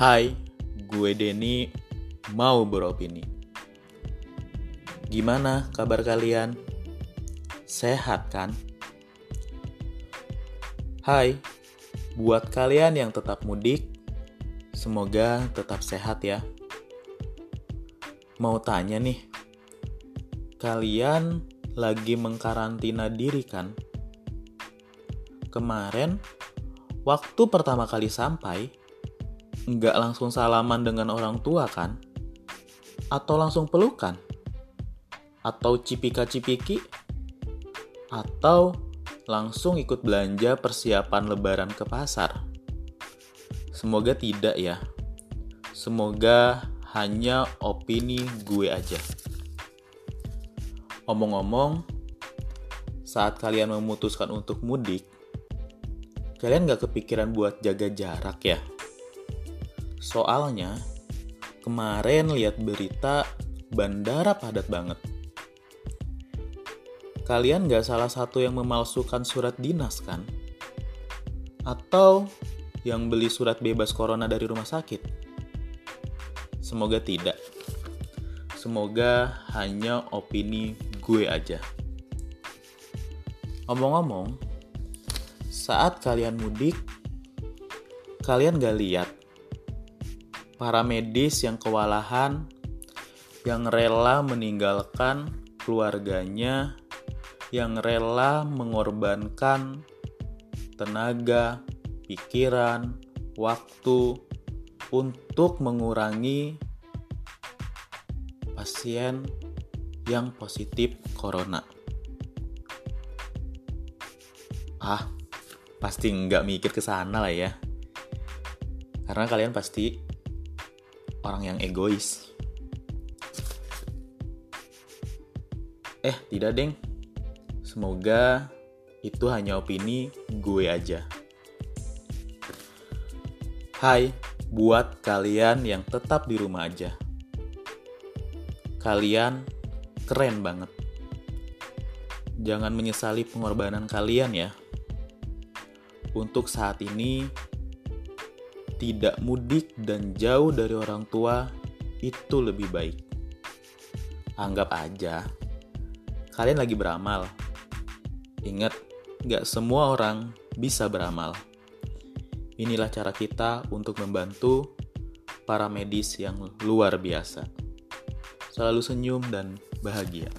Hai, gue Denny mau beropini. Gimana kabar kalian? Sehat kan? Hai, buat kalian yang tetap mudik, semoga tetap sehat ya. Mau tanya nih, kalian lagi mengkarantina diri kan? Kemarin, waktu pertama kali sampai, nggak langsung salaman dengan orang tua kan? Atau langsung pelukan? Atau cipika-cipiki? Atau langsung ikut belanja persiapan lebaran ke pasar? Semoga tidak ya. Semoga hanya opini gue aja. Omong-omong, saat kalian memutuskan untuk mudik, kalian gak kepikiran buat jaga jarak ya? Soalnya, kemarin lihat berita bandara padat banget. Kalian gak salah satu yang memalsukan surat dinas kan? Atau yang beli surat bebas corona dari rumah sakit? Semoga tidak. Semoga hanya opini gue aja. Omong-omong, saat kalian mudik, kalian gak lihat para medis yang kewalahan, yang rela meninggalkan keluarganya, yang rela mengorbankan tenaga, pikiran, waktu untuk mengurangi pasien yang positif corona. Ah, pasti nggak mikir ke sana lah ya. Karena kalian pasti orang yang egois. Eh, tidak, Deng. Semoga itu hanya opini gue aja. Hai, buat kalian yang tetap di rumah aja. Kalian keren banget. Jangan menyesali pengorbanan kalian ya. Untuk saat ini, tidak mudik dan jauh dari orang tua itu lebih baik. Anggap aja, kalian lagi beramal. Ingat, gak semua orang bisa beramal. Inilah cara kita untuk membantu para medis yang luar biasa. Selalu senyum dan bahagia.